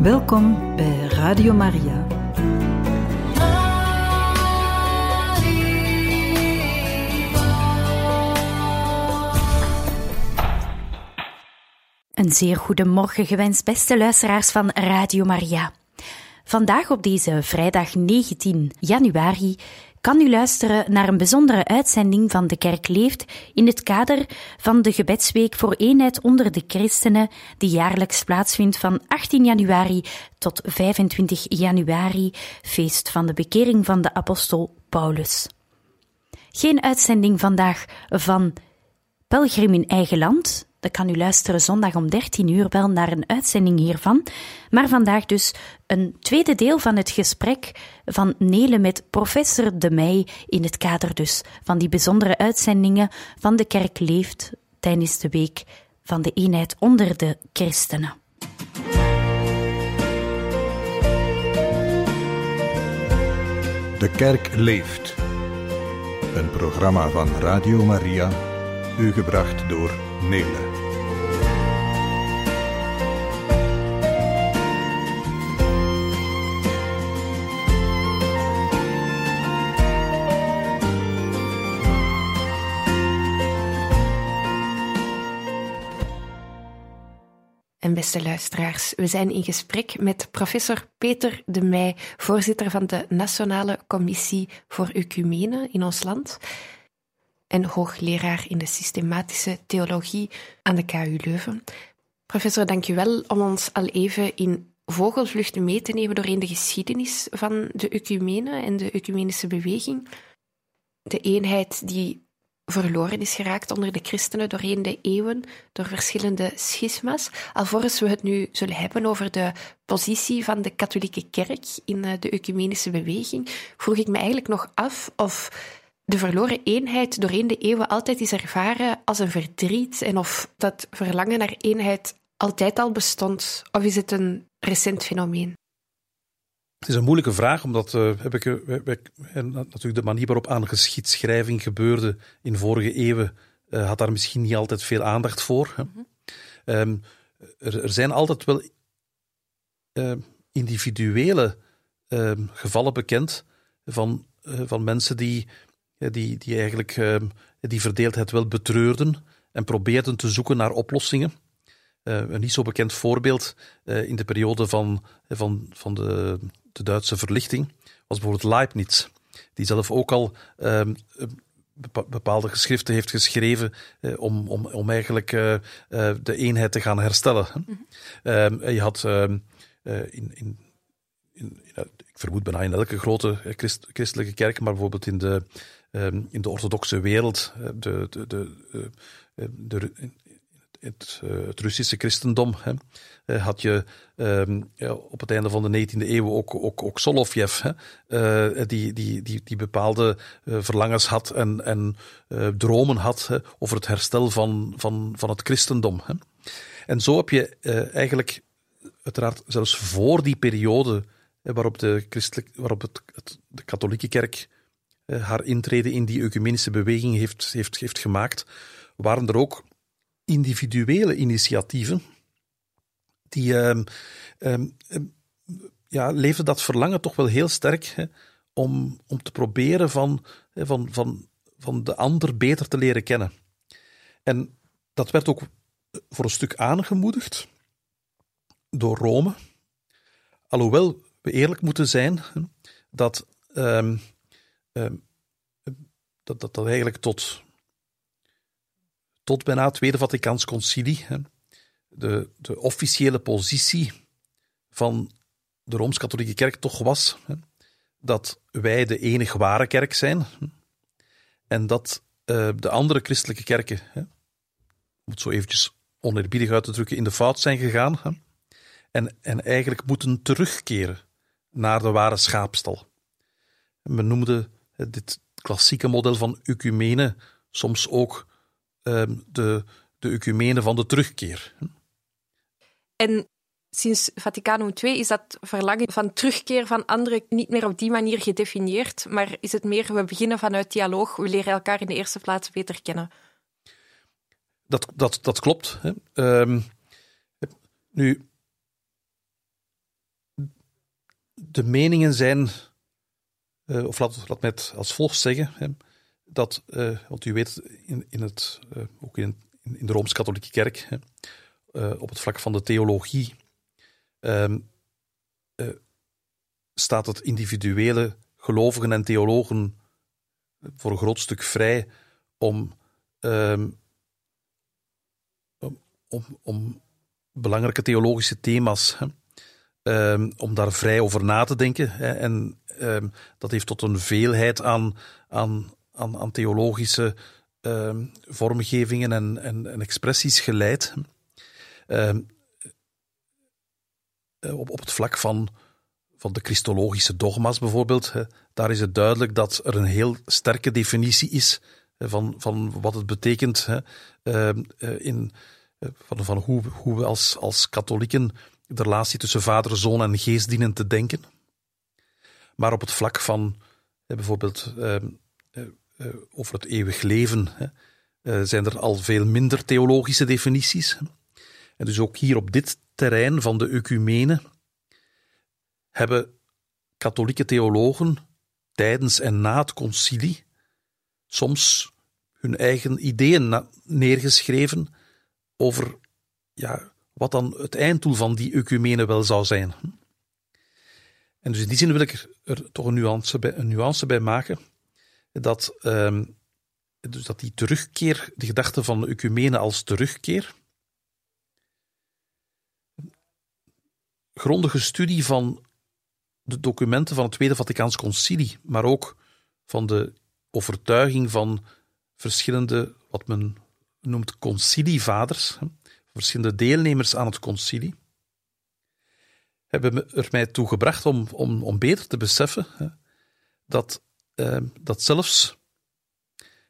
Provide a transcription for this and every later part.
Welkom bij Radio Maria. Een zeer goede morgen gewenst, beste luisteraars van Radio Maria. Vandaag op deze vrijdag 19 januari kan u luisteren naar een bijzondere uitzending van De Kerk Leeft in het kader van de gebedsweek voor eenheid onder de christenen, die jaarlijks plaatsvindt van 18 januari tot 25 januari, feest van de bekering van de apostel Paulus. Geen uitzending vandaag van Pelgrim in eigen land, dan kan u luisteren zondag om 13 uur wel naar een uitzending hiervan. Maar vandaag dus een tweede deel van het gesprek van Nele met professor De Meij in het kader dus van die bijzondere uitzendingen van de Kerk Leeft tijdens de week van de eenheid onder de christenen. De Kerk Leeft. Een programma van Radio Maria, u gebracht door En beste luisteraars, we zijn in gesprek met professor Peter de Meij, voorzitter van de Nationale Commissie voor Ecumene in ons land en hoogleraar in de systematische theologie aan de KU Leuven. Professor, dank u wel om ons al even in vogelvlucht mee te nemen doorheen de geschiedenis van de ecumene en de ecumenische beweging. De eenheid die verloren is geraakt onder de christenen doorheen de eeuwen, door verschillende schisma's. Alvorens we het nu zullen hebben over de positie van de katholieke kerk in eh, de ecumenische beweging, vroeg ik me eigenlijk nog af of de verloren eenheid doorheen de eeuwen altijd is ervaren als een verdriet en of dat verlangen naar eenheid altijd al bestond, of is het een recent fenomeen? Het is een moeilijke vraag, omdat uh, heb ik, en natuurlijk de manier waarop aan geschiedschrijving gebeurde in vorige eeuwen, uh, had daar misschien niet altijd veel aandacht voor. Mm -hmm. um, er, er, zijn altijd wel individuele ehm, gevallen bekend van, van mensen die, die, die eigenlijk ehm, die verdeeldheid wel betreurden en probeerden te zoeken naar oplossingen. een niet zo bekend voorbeeld in de periode van, van, van de de Duitse verlichting, was bijvoorbeeld Leibniz, die zelf ook al um, bepaalde geschriften heeft geschreven uh, om, om, om eigenlijk uh, de eenheid te gaan herstellen. Mm -hmm. je had ehm, in, in, in, ik vermoed bijna in elke grote christ, christelijke kerk, maar bijvoorbeeld in de, um, in de orthodoxe wereld, de, de, de, de, het, het Russische christendom, hè, had je ja, op het einde van de 19e eeuw ook, ook, ook Solovjev, hè, die, die, die, die bepaalde verlangens had en, en dromen had hè, over het herstel van, van, van het christendom. Hè. En zo heb je eigenlijk, uiteraard zelfs voor die periode waarop, de, waarop het, de katholieke kerk haar intrede in die ecumenische beweging heeft, heeft, heeft gemaakt, waren er ook individuele initiatieven die um, um, ja, leefde dat verlangen toch wel heel sterk hè, om, om te proberen van, van, van, van de ander beter te leren kennen. En dat werd ook voor een stuk aangemoedigd door Rome. Alhoewel we eerlijk moeten zijn dat, dat, dat, dat eigenlijk tot, tot bijna het Tweede Vaticaans Concilie de, de officiële positie van de Rooms-Katholieke Kerk toch was hè, dat wij de enige ware kerk zijn hè, en dat uh, de andere christelijke kerken, hè, om het zo eventjes oneerbiedig uit te drukken, in de fout zijn gegaan hè, en, en eigenlijk moeten terugkeren naar de ware schaapstal. Men noemde dit klassieke model van ecumene soms ook uh, de, de ecumene van de terugkeer. En sinds Vaticanum II is dat verlangen van terugkeer van anderen niet meer op die manier gedefinieerd, maar is het meer we beginnen vanuit dialoog, we leren elkaar in de eerste plaats beter kennen. Dat, dat, dat klopt. Hè. Um, nu, de meningen zijn, uh, of laat, laat mij het als volgt zeggen, hè, dat, uh, want u weet, in, in het, uh, ook in, in de Rooms-Katholieke Kerk, hè, op het vlak van de theologie, ehm, staat het individuele gelovigen en theologen voor een groot stuk vrij om, um, om, om belangrijke theologische thema's, hè, um, om daar vrij over na te denken. Hè, en um, dat heeft tot een veelheid aan, aan, aan, theologische vormgevingen en, en, expressies geleid. Eh, op, op het vlak van van de christologische dogma's bijvoorbeeld, daar is het duidelijk dat er een heel sterke definitie is van, van wat het betekent ehm, eh, in, eh, van, van hoe, hoe we als, als katholieken de relatie tussen vader, zoon en geest dienen te denken. Maar op het vlak van bijvoorbeeld ehm, eh, over het eeuwig leven zijn er al veel minder theologische definities. En dus ook hier op dit terrein van de ecumene hebben katholieke theologen tijdens en na het concilie soms hun eigen ideeën neergeschreven over ja, wat dan het einddoel van die ecumene wel zou zijn. En dus in die zin wil ik er toch een nuance bij, een nuance bij maken, dat, um, dus dat die terugkeer, de gedachte van de ecumene als terugkeer, grondige studie van de documenten van het Tweede Vaticaans Concilie, maar ook van de overtuiging van verschillende, wat men noemt concilievaders, verschillende deelnemers aan het concilie, hebben er mij toe gebracht om, om, om beter te beseffen dat, eh, dat, zelfs,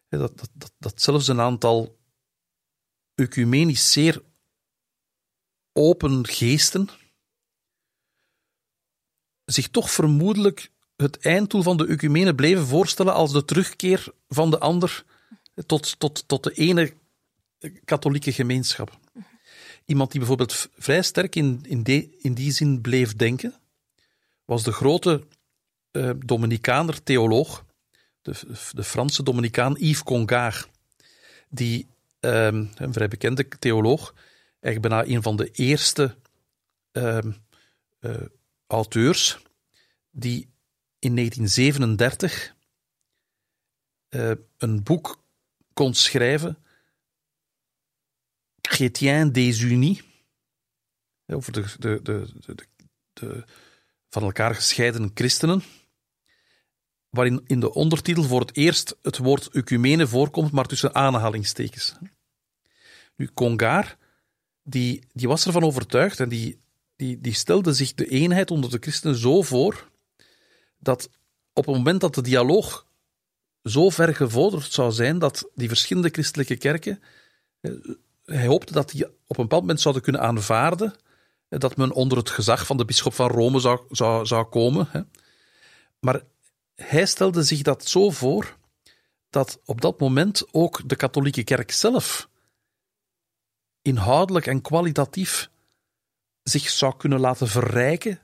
dat, dat, dat zelfs een aantal ecumenisch zeer open geesten zich toch vermoedelijk het einddoel van de ecumene bleven voorstellen als de terugkeer van de ander tot, tot, tot de ene katholieke gemeenschap. Iemand die bijvoorbeeld vrij sterk in, in, in die zin bleef denken, was de grote uh, Dominicaner theoloog, de, de Franse Dominicaan Yves Congar, die, uh, een vrij bekende theoloog, eigenlijk bijna een van de eerste uh, auteurs die in 1937 uh, een boek kon schrijven, Chrétien over de, de, de, de, van elkaar gescheiden christenen, waarin in de ondertitel voor het eerst het woord ecumene voorkomt, maar tussen aanhalingstekens. Nu, Congar, die, die was ervan overtuigd en die die, die stelde zich de eenheid onder de christenen zo voor dat op het moment dat de dialoog zo ver gevorderd zou zijn dat die verschillende christelijke kerken, hij hoopte dat die op een bepaald moment zouden kunnen aanvaarden eh, dat men onder het gezag van de bisschop van Rome zou, zou, zou komen. Maar hij stelde zich dat zo voor dat op dat moment ook de katholieke kerk zelf inhoudelijk en kwalitatief zich zou kunnen laten verrijken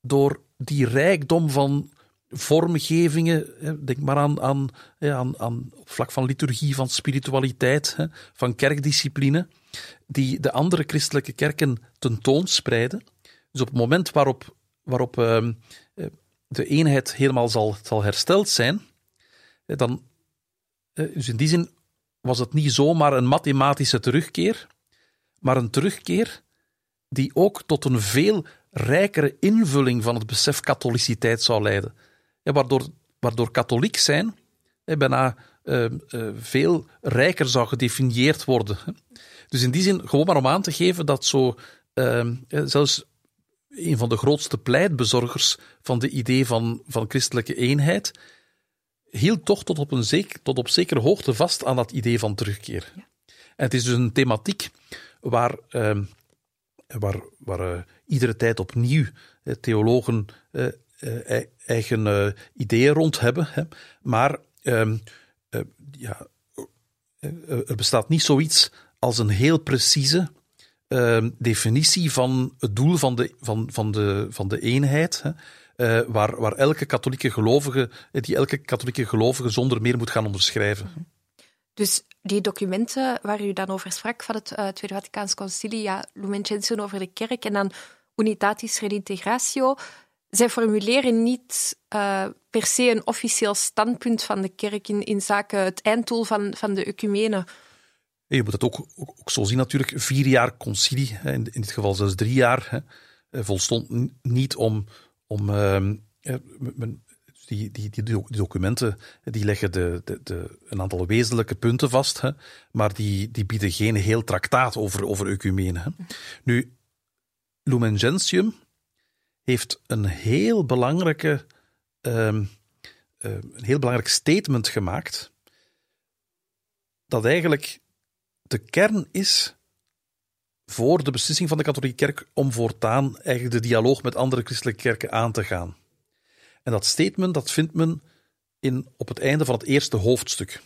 door die rijkdom van vormgevingen, denk maar aan, aan, aan, aan op vlak van liturgie, van spiritualiteit, van kerkdiscipline, die de andere christelijke kerken tentoonspreiden. Dus op het moment waarop, waarop ehm, eh, de eenheid helemaal zal, zal hersteld zijn, dan, dus in die zin was het niet zomaar een mathematische terugkeer, maar een terugkeer die ook tot een veel rijkere invulling van het besef katholiciteit zou leiden. Ja, waardoor, waardoor katholiek zijn bijna uh, uh, veel rijker zou gedefinieerd worden. Dus in die zin, gewoon maar om aan te geven dat zo, uh, zelfs een van de grootste pleitbezorgers van de idee van, van christelijke eenheid, hield toch tot op, een zeker, tot op zekere hoogte vast aan dat idee van terugkeer. En het is dus een thematiek waar ehm, waar, waar uh, iedere tijd opnieuw theologen uh, eigen ideeën rond hebben. Hè. Maar ehm, ja, er bestaat niet zoiets als een heel precieze ehm, definitie van het doel van de, van, van de, van de eenheid. Hè. waar, waar elke katholieke gelovige, die elke katholieke gelovige zonder meer moet gaan onderschrijven. Dus die documenten waar u dan over sprak van het Tweede Vaticaans Concilie, ja, Lumen Gentium over de kerk en dan Unitatis Redintegratio, zij formuleren niet uh, per se een officieel standpunt van de kerk in, in zaken het einddoel van, van de ecumene. Je moet het ook, ook, zo zien natuurlijk. Vier jaar concilie, in, in dit geval zelfs drie jaar, hè, eh, volstond niet om... om uh, die, die, die, documenten die leggen de, de, de, een aantal wezenlijke punten vast, hè, maar die, die bieden geen heel traktaat over, over ecumene. Hè. Nu, Lumen Gentium heeft een heel belangrijke, um, een heel belangrijk statement gemaakt. Dat eigenlijk de kern is voor de beslissing van de katholieke kerk om voortaan eigenlijk de dialoog met andere christelijke kerken aan te gaan. En dat statement dat vindt men in, op het einde van het eerste hoofdstuk.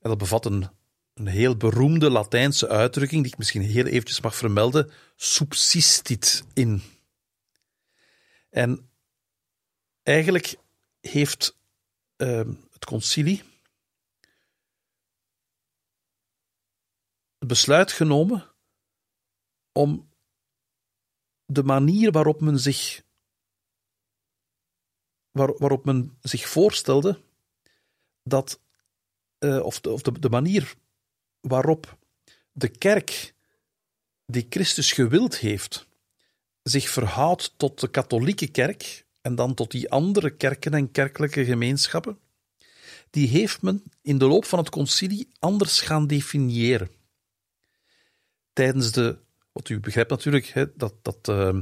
En dat bevat een, een heel beroemde Latijnse uitdrukking, die ik misschien heel eventjes mag vermelden, subsistit in. En eigenlijk heeft uh, het concilie het besluit genomen om de manier waarop men zich, waar, waarop men zich voorstelde dat, uh, of, of de, de manier waarop de kerk die Christus gewild heeft, zich verhoudt tot de katholieke kerk en dan tot die andere kerken en kerkelijke gemeenschappen, die heeft men in de loop van het concilie anders gaan definiëren. Tijdens de, wat u begrijpt natuurlijk, hè, dat, dat uh,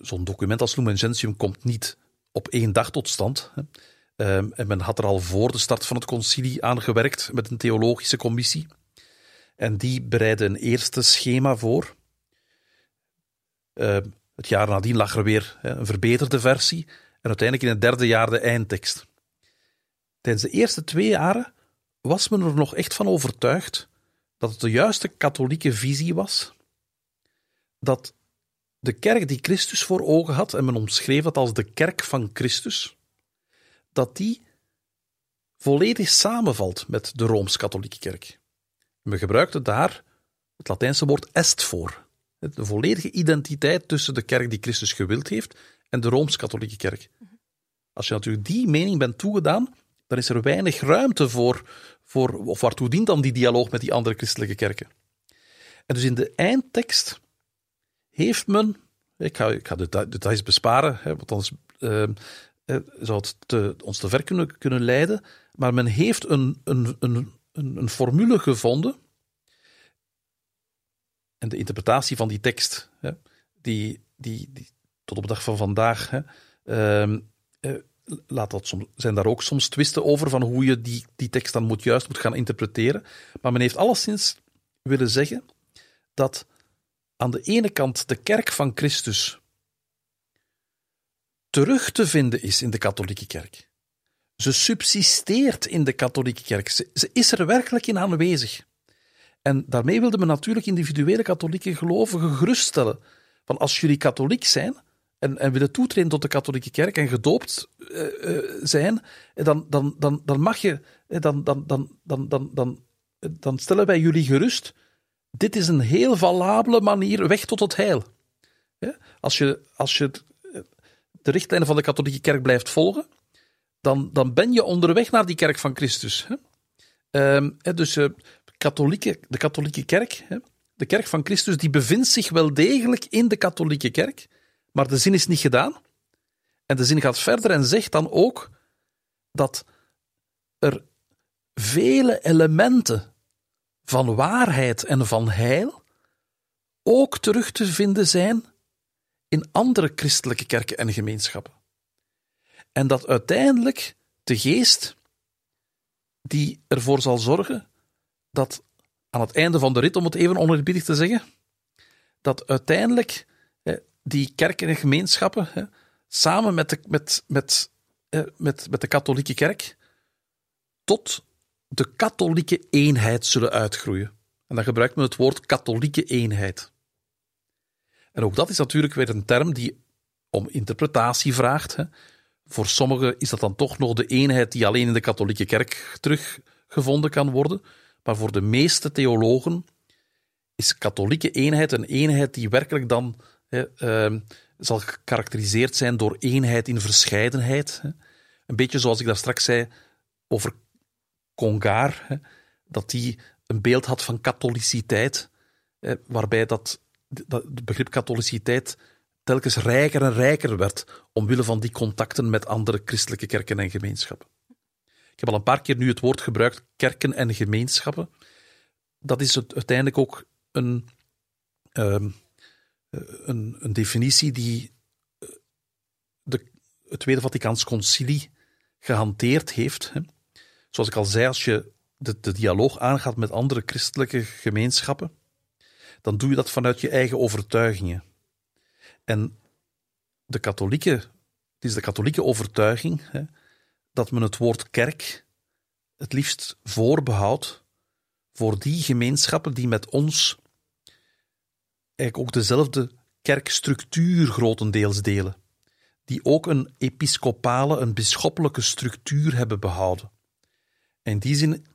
zo'n document als Lumen Gentium komt niet op één dag tot stand. Hè. Uh, en men had er al voor de start van het concilie aan gewerkt met een theologische commissie. En die bereidde een eerste schema voor. Uh, het jaar nadien lag er weer een verbeterde versie en uiteindelijk in het derde jaar de eindtekst. Tijdens de eerste twee jaren was men er nog echt van overtuigd dat het de juiste katholieke visie was, dat de kerk die Christus voor ogen had, en men omschreef dat als de kerk van Christus, dat die volledig samenvalt met de Rooms-Katholieke Kerk. We gebruikten daar het Latijnse woord est voor. De volledige identiteit tussen de kerk die Christus gewild heeft en de Rooms-Katholieke Kerk. Als je natuurlijk die mening bent toegedaan, dan is er weinig ruimte voor, voor of waartoe dient dan die dialoog met die andere christelijke kerken. En dus in de eindtekst heeft men, ik ga, de details besparen, hè, want anders uh, zou het ons te ver kunnen, kunnen leiden, maar men heeft een, een, een, een formule gevonden en de interpretatie van die tekst, hè, die, die, die, tot op de dag van vandaag, hè, uh, laat dat soms, zijn daar ook soms twisten over van hoe je die, die tekst dan moet, juist moet gaan interpreteren. Maar men heeft alleszins willen zeggen dat aan de ene kant de kerk van Christus terug te vinden is in de katholieke kerk. Ze subsisteert in de katholieke kerk. Ze is er werkelijk in aanwezig. En daarmee wilde men natuurlijk individuele katholieke gelovigen geruststellen. Van als jullie katholiek zijn en, en willen toetreden tot de katholieke kerk en gedoopt uh, uh, zijn, dan, dan, dan, dan mag je, dan, dan, dan, dan, dan, dan, dan stellen wij jullie gerust. Dit is een heel valabele manier weg tot het heil. Als je, als je de richtlijnen van de katholieke kerk blijft volgen, dan, dan ben je onderweg naar die kerk van Christus. Um, dus uh, katholieke, de katholieke kerk, de kerk van Christus, die bevindt zich wel degelijk in de katholieke kerk, maar de zin is niet gedaan. En de zin gaat verder en zegt dan ook dat er vele elementen van waarheid en van heil ook terug te vinden zijn in andere christelijke kerken en gemeenschappen. En dat uiteindelijk de geest die ervoor zal zorgen dat aan het einde van de rit, om het even oneerbiedig te zeggen, dat uiteindelijk die kerken en gemeenschappen samen met de, met, met, met, met de katholieke kerk tot de katholieke eenheid zullen uitgroeien. En dan gebruikt men het woord katholieke eenheid. En ook dat is natuurlijk weer een term die om interpretatie vraagt. Hè. Voor sommigen is dat dan toch nog de eenheid die alleen in de katholieke kerk teruggevonden kan worden. Maar voor de meeste theologen is katholieke eenheid een eenheid die werkelijk dan hè, uh, zal gekarakteriseerd zijn door eenheid in verscheidenheid. Hè. Een beetje zoals ik daar straks zei over Congar, dat die een beeld had van katholiciteit, hè, waarbij dat, dat het begrip katholiciteit telkens rijker en rijker werd omwille van die contacten met andere christelijke kerken en gemeenschappen. Ik heb al een paar keer nu het woord gebruikt, kerken en gemeenschappen. Dat is het, uiteindelijk ook een, um, een, een, definitie die eh, de, het Tweede Vaticaans Concilie gehanteerd heeft. Zoals ik al zei, als je de, de dialoog aangaat met andere christelijke gemeenschappen, dan doe je dat vanuit je eigen overtuigingen. En de katholieke, het is de katholieke overtuiging hè, dat men het woord kerk het liefst voorbehoudt voor die gemeenschappen die met ons eigenlijk ook dezelfde kerkstructuur grotendeels delen, die ook een episcopale, een bisschoppelijke structuur hebben behouden. En in die zin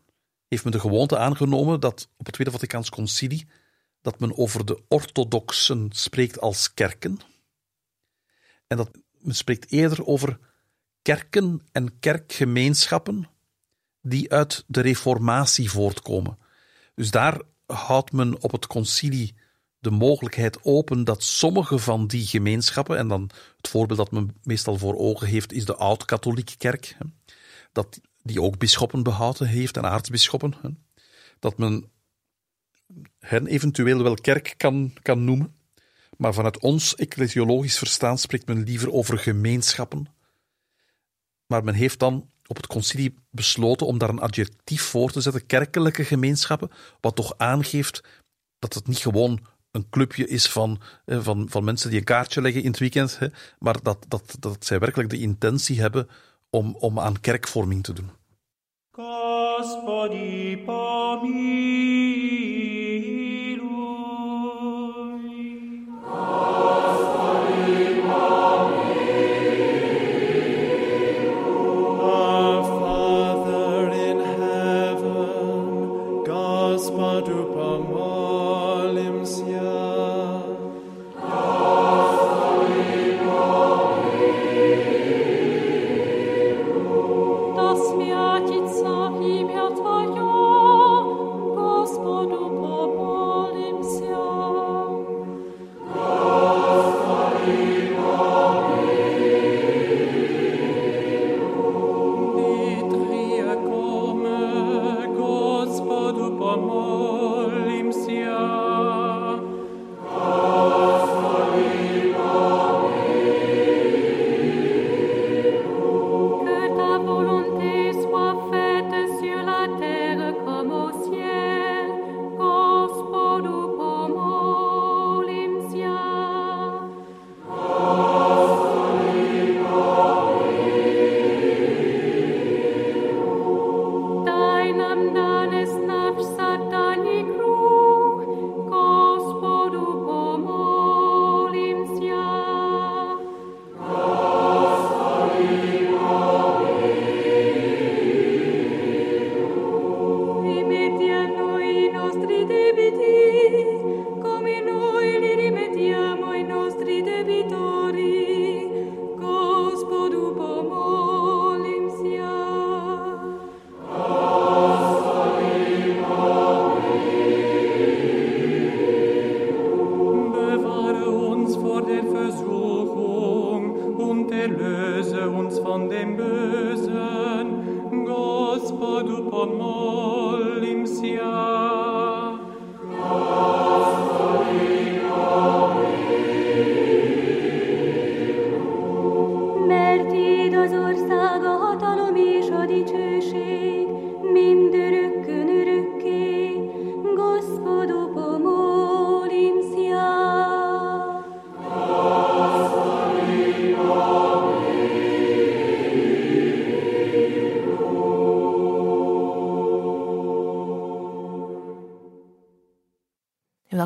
heeft men de gewoonte aangenomen dat op het Tweede Vaticaans Concilie dat men over de orthodoxen spreekt als kerken. En dat men spreekt eerder over kerken en kerkgemeenschappen die uit de reformatie voortkomen. Dus daar houdt men op het concilie de mogelijkheid open dat sommige van die gemeenschappen, en dan het voorbeeld dat men meestal voor ogen heeft, is de oud-katholieke kerk, dat die ook bisschoppen behouden heeft en aartsbisschoppen, dat men hen eventueel wel kerk kan, kan noemen, maar vanuit ons ecclesiologisch verstaan spreekt men liever over gemeenschappen. Maar men heeft dan op het concilie besloten om daar een adjectief voor te zetten, kerkelijke gemeenschappen, wat toch aangeeft dat het niet gewoon een clubje is van, eh, van, van mensen die een kaartje leggen in het weekend, hè, maar dat, dat, dat zij werkelijk de intentie hebben om, om aan kerkvorming te doen. Господи, Gospodu pomolimся.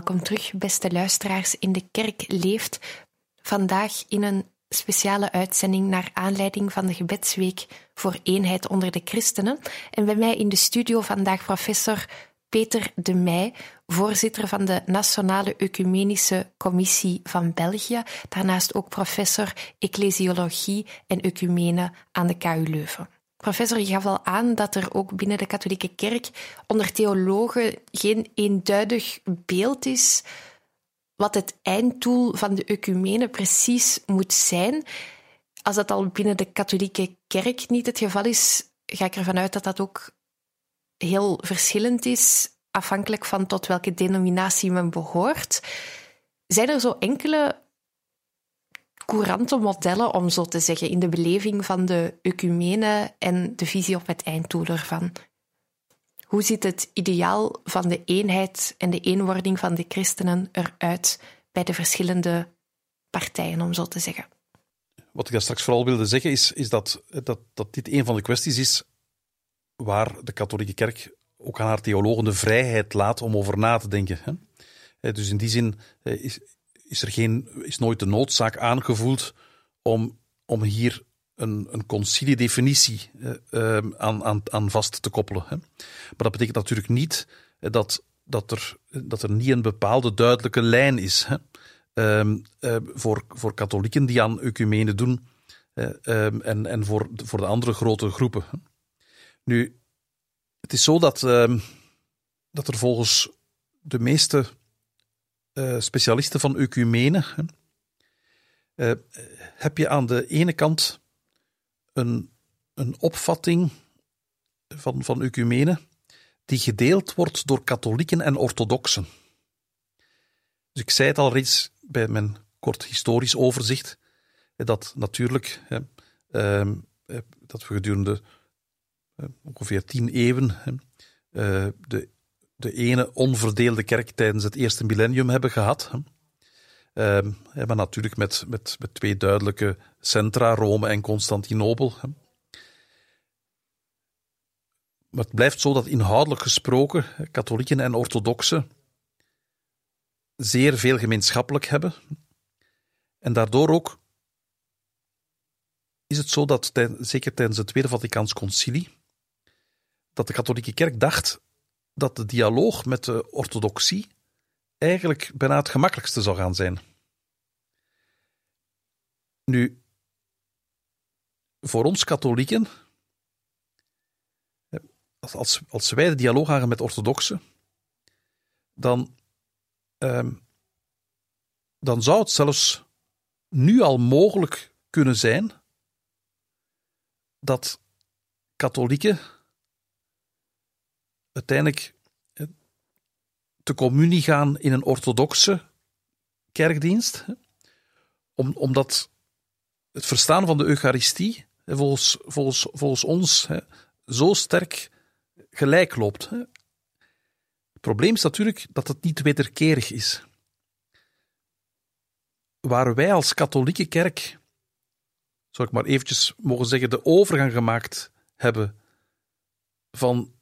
Welkom terug, beste luisteraars. In de kerk leeft vandaag in een speciale uitzending naar aanleiding van de gebedsweek voor eenheid onder de christenen. En bij mij in de studio vandaag professor Peter de Meij, voorzitter van de Nationale Ecumenische Commissie van België, daarnaast ook professor Ecclesiologie en Ecumene aan de KU Leuven. Professor, je gaf al aan dat er ook binnen de katholieke kerk onder theologen geen eenduidig beeld is wat het einddoel van de ecumene precies moet zijn. Als dat al binnen de katholieke kerk niet het geval is, ga ik ervan uit dat dat ook heel verschillend is, afhankelijk van tot welke denominatie men behoort. Zijn er zo enkele courante modellen, om zo te zeggen, in de beleving van de ecumene en de visie op het einddoel ervan? Hoe ziet het ideaal van de eenheid en de eenwording van de christenen eruit bij de verschillende partijen, om zo te zeggen? Wat ik daar straks vooral wilde zeggen, is, is dat, dat, dit een van de kwesties is waar de katholieke kerk ook aan haar theologen de vrijheid laat om over na te denken. Hè? Dus in die zin is, is er geen, is nooit de noodzaak aangevoeld om, om hier een, een conciliedefinitie uh, aan, aan, aan vast te koppelen. Hè. Maar dat betekent natuurlijk niet dat, dat, er, dat er niet een bepaalde duidelijke lijn is hè. Uh, voor, voor katholieken die aan ecumene doen ehm, en, en voor, voor de andere grote groepen. Nu, het is zo dat, dat er volgens de meeste uh, specialisten van ecumene uh, heb je aan de ene kant een, een opvatting van, van ecumene die gedeeld wordt door katholieken en orthodoxen. Dus ik zei het al reeds bij mijn kort historisch overzicht, dat natuurlijk hè, uh, dat we gedurende ongeveer tien eeuwen de de ene onverdeelde kerk tijdens het eerste millennium hebben gehad. Uh, maar natuurlijk met, met, met twee duidelijke centra, Rome en Constantinopel. Maar het blijft zo dat inhoudelijk gesproken katholieken en orthodoxen zeer veel gemeenschappelijk hebben. En daardoor ook is het zo dat, zeker tijdens het Tweede Vaticaans Concilie, dat de katholieke kerk dacht dat de dialoog met de orthodoxie eigenlijk bijna het gemakkelijkste zou gaan zijn. Nu, voor ons katholieken, als, als wij de dialoog aangaan met orthodoxen, dan, ehm, dan zou het zelfs nu al mogelijk kunnen zijn dat katholieken uiteindelijk te communie gaan in een orthodoxe kerkdienst. Om, omdat het verstaan van de Eucharistie volgens, volgens, volgens ons zo sterk gelijk loopt. Het probleem is natuurlijk dat het niet wederkerig is. Waar wij als katholieke kerk, zou ik maar eventjes mogen zeggen, de overgang gemaakt hebben van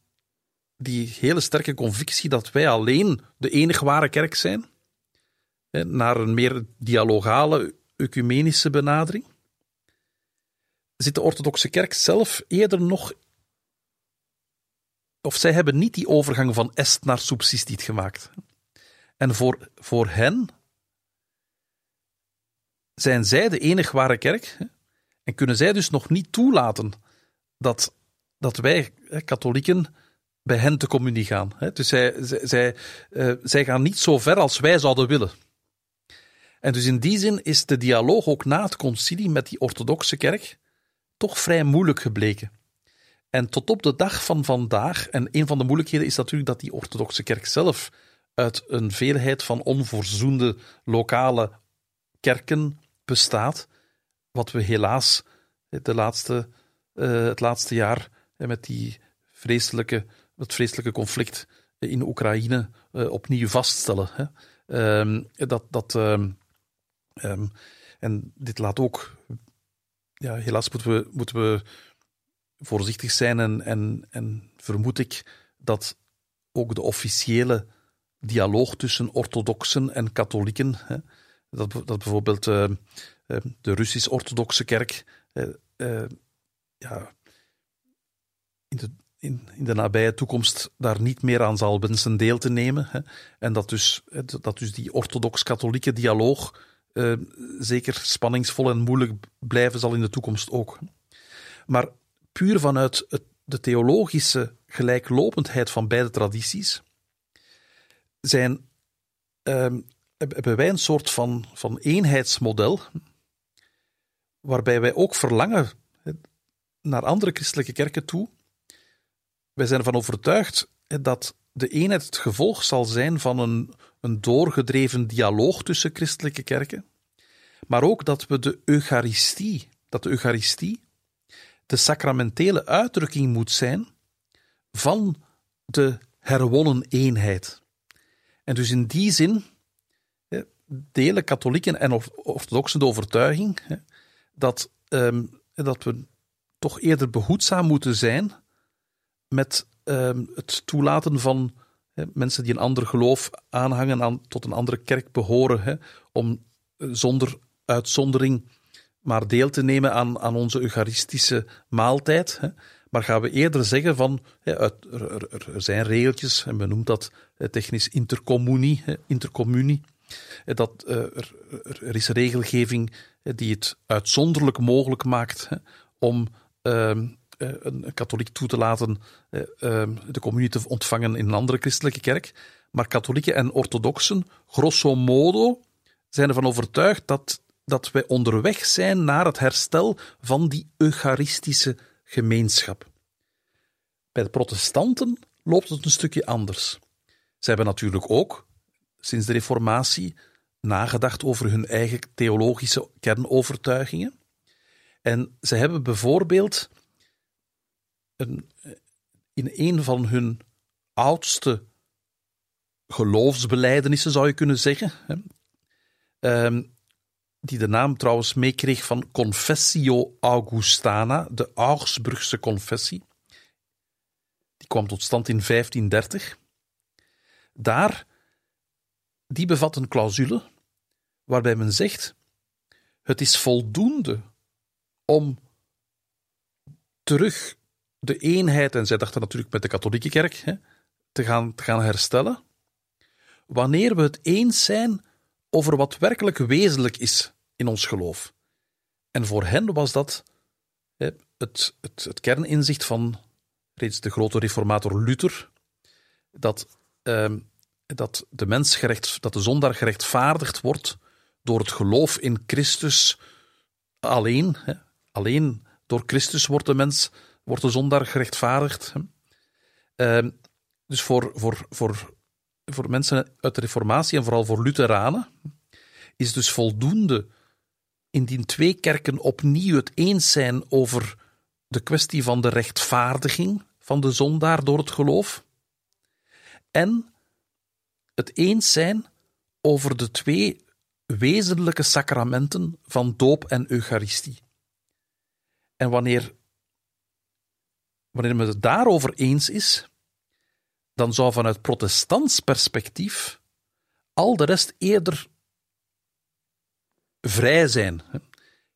die hele sterke convictie dat wij alleen de enige ware kerk zijn, naar een meer dialogale, ecumenische benadering, zit de orthodoxe kerk zelf eerder nog. Of zij hebben niet die overgang van est naar subsistiet gemaakt. En voor, voor hen zijn zij de enige ware kerk en kunnen zij dus nog niet toelaten dat, dat wij, katholieken, bij hen te communie gaan. Dus zij, zij, uh, zij gaan niet zo ver als wij zouden willen. En dus in die zin is de dialoog ook na het concilie met die orthodoxe kerk toch vrij moeilijk gebleken. En tot op de dag van vandaag, en een van de moeilijkheden is natuurlijk dat die orthodoxe kerk zelf uit een veelheid van onvoorzoende lokale kerken bestaat, wat we helaas de laatste, uh, het laatste jaar met die vreselijke het vreselijke conflict in Oekraïne uh, opnieuw vaststellen. Hè. Um, dat, dat, um, um, en dit laat ook, ja, helaas moeten we, moeten we voorzichtig zijn en, en, en vermoed ik dat ook de officiële dialoog tussen orthodoxen en katholieken, hè, dat, dat bijvoorbeeld de Russisch-Orthodoxe kerk ja, in de, in, in de nabije toekomst daar niet meer aan zal wensen deel te nemen. Hè. En dat dus, dat dus die orthodox-katholieke dialoog uh, zeker spanningsvol en moeilijk blijven zal in de toekomst ook. Maar puur vanuit het, de theologische gelijklopendheid van beide tradities zijn, uh, hebben wij een soort van, van eenheidsmodel waarbij wij ook verlangen naar andere christelijke kerken toe. Wij zijn ervan overtuigd dat de eenheid het gevolg zal zijn van een, een doorgedreven dialoog tussen christelijke kerken, maar ook dat we de Eucharistie, dat de Eucharistie de sacramentele uitdrukking moet zijn van de herwonnen eenheid. En dus in die zin delen katholieken en orthodoxen de overtuiging dat, ehm, dat we toch eerder behoedzaam moeten zijn met ehm, het toelaten van mensen die een ander geloof aanhangen, aan, tot een andere kerk behoren, om eh, zonder uitzondering maar deel te nemen aan, aan onze Eucharistische maaltijd. Maar gaan we eerder zeggen van, er, er, zijn regeltjes, en men noemt dat technisch intercommunie, intercommunie. Dat, eh, er, er is regelgeving die het uitzonderlijk mogelijk maakt om ehm, eh, een katholiek toe te laten eh, ehm, de communie te ontvangen in een andere christelijke kerk. Maar katholieken en orthodoxen, grosso modo, zijn ervan overtuigd dat, dat wij onderweg zijn naar het herstel van die eucharistische gemeenschap. Bij de protestanten loopt het een stukje anders. Ze hebben natuurlijk ook, sinds de Reformatie, nagedacht over hun eigen theologische kernovertuigingen. En ze hebben bijvoorbeeld in een van hun oudste geloofsbelijdenissen, zou je kunnen zeggen, hè, ehm, die de naam trouwens meekreeg van Confessio Augustana, de Augsburgse confessie. Die kwam tot stand in 1530. Daar, die bevat een clausule waarbij men zegt: het is voldoende om terug de eenheid, en zij dachten natuurlijk met de katholieke kerk, hè, te, gaan, te gaan herstellen. Wanneer we het eens zijn over wat werkelijk wezenlijk is in ons geloof. En voor hen was dat hè, het, het, het kerninzicht van reeds de grote reformator Luther, dat, ehm, dat de mens gerecht, dat de zondaar gerechtvaardigd wordt door het geloof in Christus alleen. Hè, alleen door Christus wordt de mens wordt de zondaar gerechtvaardigd. Uh, dus voor, voor, voor, voor mensen uit de Reformatie en vooral voor Lutheranen is dus voldoende indien twee kerken opnieuw het eens zijn over de kwestie van de rechtvaardiging van de zondaar door het geloof en het eens zijn over de twee wezenlijke sacramenten van doop en Eucharistie. En wanneer wanneer men het daarover eens is, dan zou vanuit protestants perspectief al de rest eerder vrij zijn.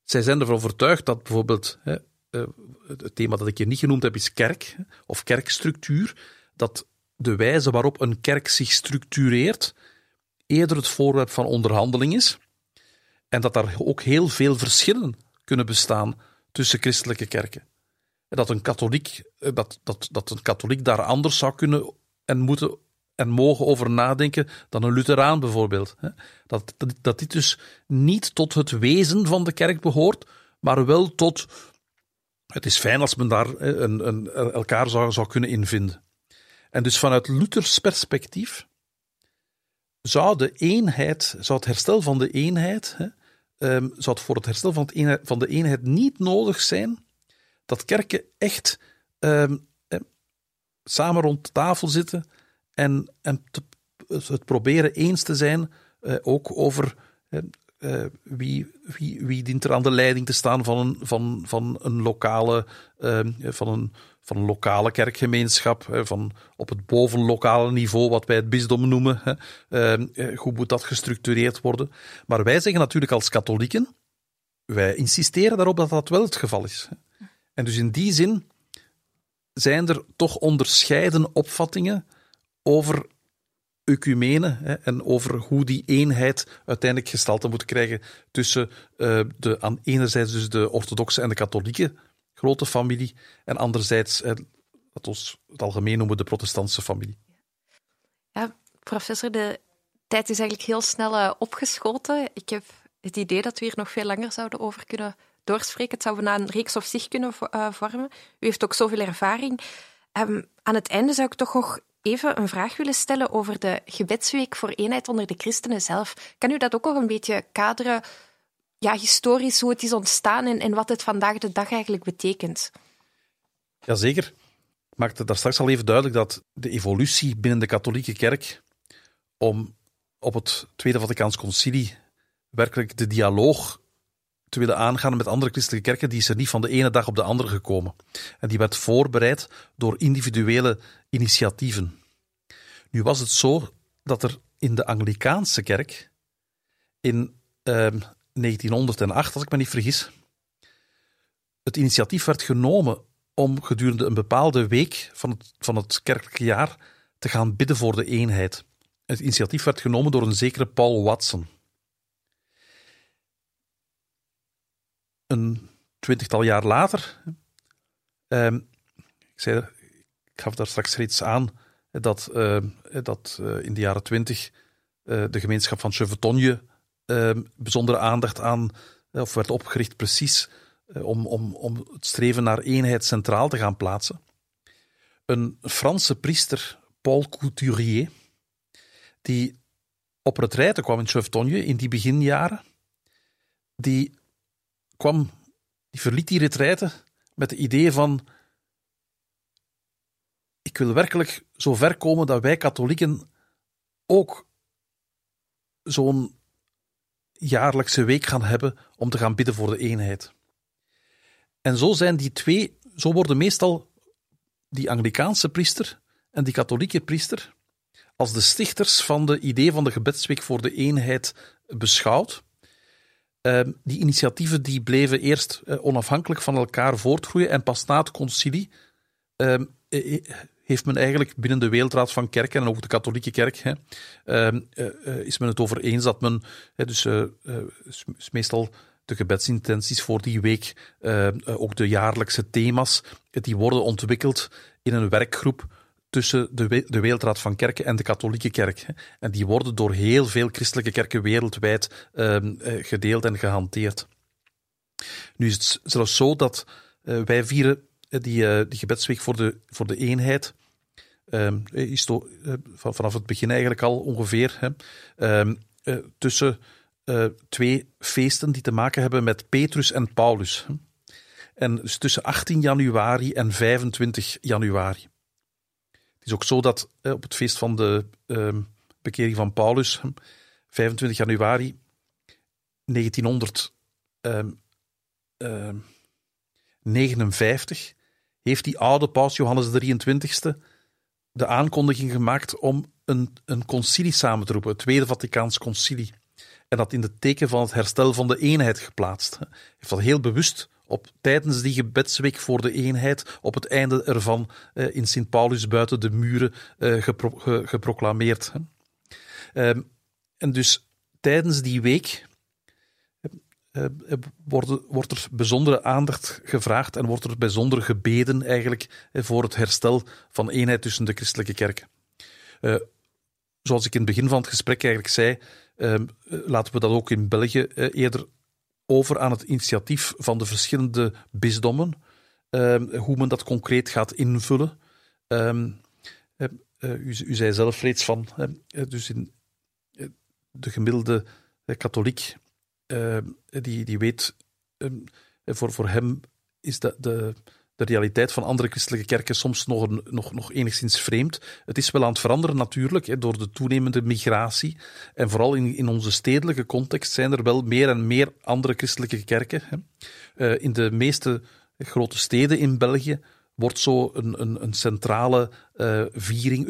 Zij zijn ervan overtuigd dat bijvoorbeeld eh, het thema dat ik hier niet genoemd heb is kerk of kerkstructuur, dat de wijze waarop een kerk zich structureert eerder het voorwerp van onderhandeling is en dat daar ook heel veel verschillen kunnen bestaan tussen christelijke kerken dat een katholiek, eh, dat, dat, dat een katholiek daar anders zou kunnen en moeten en mogen over nadenken dan een Lutheraan bijvoorbeeld. Dat, dat, dat dit dus niet tot het wezen van de kerk behoort, maar wel tot. Het is fijn als men daar een, een, elkaar zou, zou kunnen invinden. En dus vanuit Luthers perspectief zou de eenheid, zou het herstel van de eenheid, hè, um, zou het voor het herstel van, het eenheid, van de eenheid niet nodig zijn dat kerken echt ehm, eh, samen rond tafel zitten en, en het proberen eens te zijn, eh, ook over eh, wie, wie, wie dient er aan de leiding te staan van een, van, van een lokale, uh, van een, van een lokale kerkgemeenschap, van op het bovenlokale niveau, wat wij het bisdom noemen. Uh, hoe moet dat gestructureerd worden? Maar wij zeggen natuurlijk als katholieken, wij insisteren daarop dat dat wel het geval is. En dus in die zin zijn er toch onderscheiden opvattingen over ecumene hè, en over hoe die eenheid uiteindelijk gestalte moet krijgen tussen uh, de, aan enerzijds dus de orthodoxe en de katholieke grote familie en anderzijds, eh, wat het algemeen noemen, de protestantse familie. Ja, professor, de tijd is eigenlijk heel snel uh, opgeschoten. Ik heb het idee dat we hier nog veel langer zouden over kunnen doorspreken. Het zou bijna een reeks op zich kunnen uh, vormen. U heeft ook zoveel ervaring. Um, aan het einde zou ik toch nog even een vraag willen stellen over de gebedsweek voor eenheid onder de christenen zelf. Kan u dat ook nog een beetje kaderen, ja, historisch, hoe het is ontstaan en, en wat het vandaag de dag eigenlijk betekent? Jazeker. Ik maakte daar straks al even duidelijk dat de evolutie binnen de katholieke kerk om op het Tweede Vaticaans Concilie werkelijk de dialoog te willen aangaan met andere christelijke kerken, die is er niet van de ene dag op de andere gekomen. En die werd voorbereid door individuele initiatieven. Nu was het zo dat er in de Anglikaanse kerk in eh, 1908, als ik me niet vergis, het initiatief werd genomen om gedurende een bepaalde week van het, van het kerkelijke jaar te gaan bidden voor de eenheid. Het initiatief werd genomen door een zekere Paul Watson. Een twintigtal jaar later, uh, ik, zei, ik gaf daar straks reeds aan dat, uh, dat uh, in de jaren twintig eh, de gemeenschap van Chevetogne ehm, bijzondere aandacht aan, of werd opgericht precies om, om, om het streven naar eenheid centraal te gaan plaatsen. Een Franse priester, Paul Couturier, die op retraite kwam in Chevetogne in die beginjaren, die kwam, die verliet die retraite met het idee van ik wil werkelijk zo ver komen dat wij katholieken ook zo'n jaarlijkse week gaan hebben om te gaan bidden voor de eenheid. En zo zijn die twee, zo worden meestal die Anglikaanse priester en die katholieke priester als de stichters van de idee van de gebedsweek voor de eenheid beschouwd. Ehm, die initiatieven die bleven eerst uh, onafhankelijk van elkaar voortgroeien en pas na het concilie ehm, eh, eh, heeft men eigenlijk binnen de Wereldraad van Kerken en ook de katholieke kerk hè, ehm, is men het over eens dat men, dus meestal de gebedsintenties voor die week, ook de jaarlijkse thema's, die worden ontwikkeld in een werkgroep tussen de, de Wereldraad van Kerken en de katholieke kerk. En die worden door heel veel christelijke kerken wereldwijd uh, gedeeld en gehanteerd. Nu is het zelfs zo dat uh, wij vieren eh, die, uh, die gebedsweek voor de, voor de eenheid. Ehm, is to, vanaf het begin eigenlijk al ongeveer. Hè, ehm, tussen twee feesten die te maken hebben met Petrus en Paulus. En dus tussen 18 januari en 25 januari is ook zo dat eh, op het feest van de uh, bekering van Paulus, 25 januari 1959, ehm, ehm, heeft die oude paus Johannes 23 de aankondiging gemaakt om een, een concilie samen te roepen, het Tweede Vaticaans Concilie. En dat in het teken van het herstel van de eenheid geplaatst. Hij heeft dat heel bewust op, tijdens die gebedsweek voor de eenheid, op het einde ervan uh, in Sint Paulus buiten de muren ge geproclameerd. Uh, en dus tijdens die week wordt, wordt, er bijzondere aandacht gevraagd en wordt er bijzonder gebeden eigenlijk voor het herstel van eenheid tussen de christelijke kerken. zoals ik in het begin van het gesprek eigenlijk zei, ehm, laten we dat ook in België eerder over aan het initiatief van de verschillende bisdommen, ehm, hoe men dat concreet gaat invullen. Ehm, eh, eh, u, u, zei zelf reeds van, eh, dus in, de gemiddelde katholiek, die, die weet, voor, voor hem is de, de, de realiteit van andere christelijke kerken soms nog, nog, nog enigszins vreemd. Het is wel aan het veranderen natuurlijk, hè, door de toenemende migratie. En vooral in, in onze stedelijke context zijn er wel meer en meer andere christelijke kerken. Hè. Uh, in de meeste grote steden in België wordt zo een, een, een centrale uh, viering,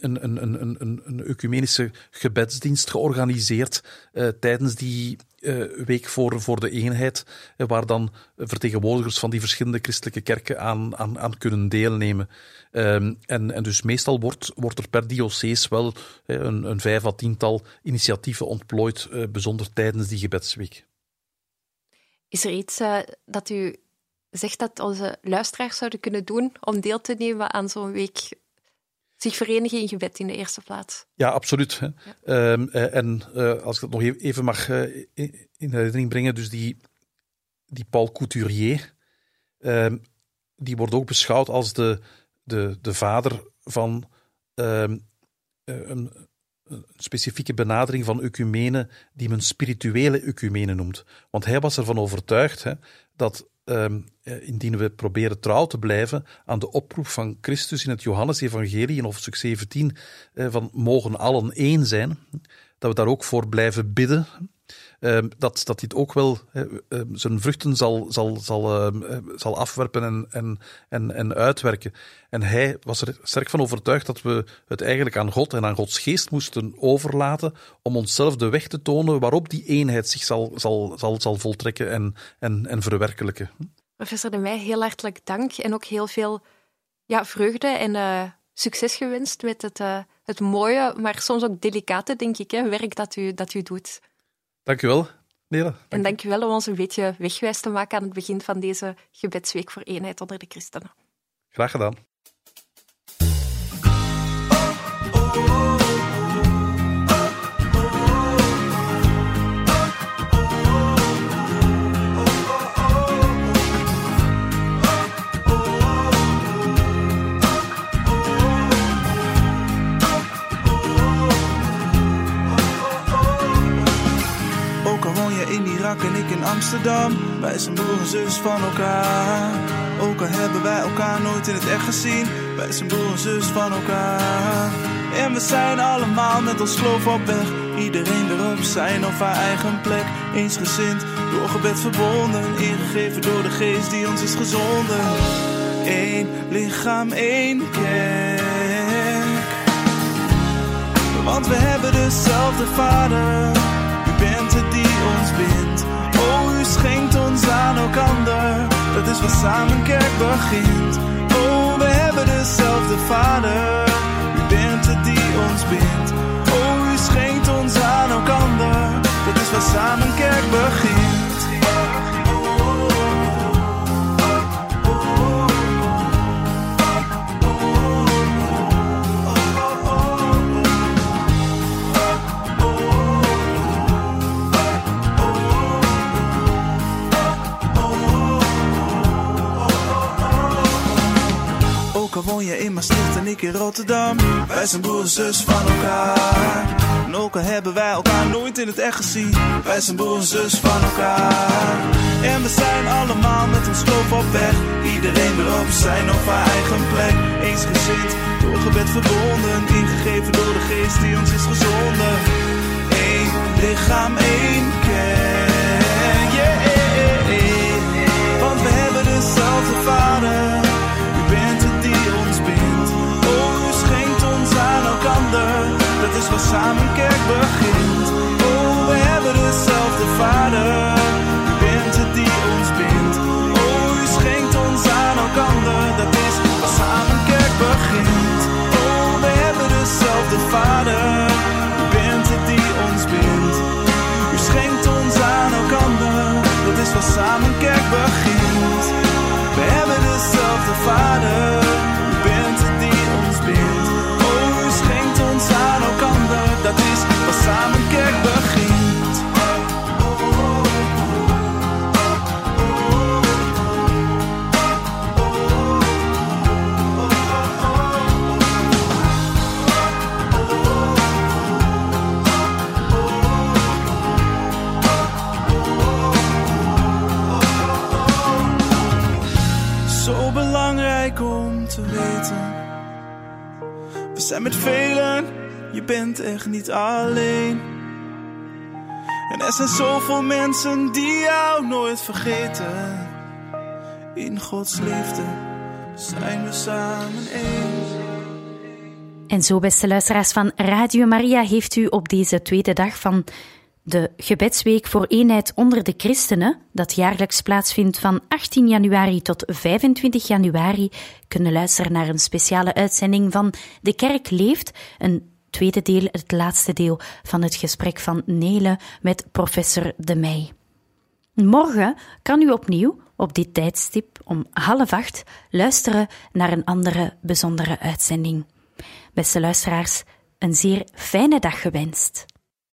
een, een, een, een, een ecumenische gebedsdienst georganiseerd uh, tijdens die uh, week voor, voor de eenheid, waar dan vertegenwoordigers van die verschillende christelijke kerken aan, aan, kunnen deelnemen. Um, en, en dus meestal wordt, wordt er per diocees wel een, een vijf à tiental initiatieven ontplooid, bijzonder tijdens die gebedsweek. Is er iets dat u zegt dat onze luisteraars zouden kunnen doen om deel te nemen aan zo'n week zich verenigen in gebed in de eerste plaats. Ja, absoluut. Hè. Ja. Um, en uh, als ik dat nog even mag uh, in herinnering brengen, dus die, die Paul Couturier, um, die wordt ook beschouwd als de, de, de vader van um, een, een specifieke benadering van ecumene die men spirituele ecumene noemt. Want hij was ervan overtuigd hè, dat um, indien we proberen trouw te blijven aan de oproep van Christus in het Johannesevangelie in hoofdstuk 17, uh, van mogen allen één zijn, dat we daar ook voor blijven bidden. Uh, dat, dat dit ook wel uh, zijn vruchten zal, zal, zal, ehm, zal afwerpen en, en, en, en uitwerken. En hij was er sterk van overtuigd dat we het eigenlijk aan God en aan Gods geest moesten overlaten om onszelf de weg te tonen waarop die eenheid zich zal, zal, zal, zal voltrekken en, en, en verwerkelijken. Professor De Meij, heel hartelijk dank en ook heel veel ja, vreugde en uh, succes gewenst met het, uh, het mooie, maar soms ook delicate, denk ik, hè, werk dat u, dat u doet. Dank u wel, Nela. Dank en dank u wel om ons een beetje wegwijs te maken aan het begin van deze gebedsweek voor eenheid onder de christenen. Graag gedaan. Wij zijn broer en zus van elkaar. Ook al hebben wij elkaar nooit in het echt gezien. Wij zijn broer en zus van elkaar. En we zijn allemaal met ons geloof op weg. Iedereen weer op zijn of haar eigen plek. Eensgezind, door gebed verbonden. Ingegeven door de geest die ons is gezonden. Eén lichaam, één kerk. Want we hebben dezelfde vader. U bent het die ons bindt schenkt ons aan. Dat is wat samen kerk begint. Oh, we hebben dezelfde vader. U bent het die ons bindt. Oh, u schenkt ons aan elkander. Dat is wat samen kerk begint. In Rotterdam. Wij zijn broer en zus van elkaar. En ook al hebben wij elkaar nooit in het echt gezien. Wij zijn broer en zus van elkaar. En we zijn allemaal met ons geloof op weg. Iedereen weer op zijn of haar eigen plek. Eensgezind, door gebed verbonden. Ingegeven door de geest die ons is gezonden. Eén lichaam, één kerk. Yeah, Want we hebben dezelfde vader. Dat is waar samen kerk begint. Oh, we hebben dezelfde vader, u bent het die ons bindt. Oh, u schenkt ons aan elkander, dat is waar samen kerk begint. Oh, we hebben dezelfde vader, u bent het die ons bindt. U schenkt ons aan elkander, dat is waar samen kerk begint. We hebben dezelfde vader. Bent echt niet alleen. En er zijn zoveel mensen die jou nooit vergeten. In Gods liefde zijn we samen één. En zo, beste luisteraars van Radio Maria, heeft u op deze tweede dag van de gebedsweek voor eenheid onder de christenen, dat jaarlijks plaatsvindt van 18 januari tot 25 januari, kunnen luisteren naar een speciale uitzending van De Kerk Leeft, een tweede deel, het laatste deel van het gesprek van Nele met professor De Meij. Morgen kan u opnieuw op dit tijdstip om half acht luisteren naar een andere bijzondere uitzending. Beste luisteraars, een zeer fijne dag gewenst.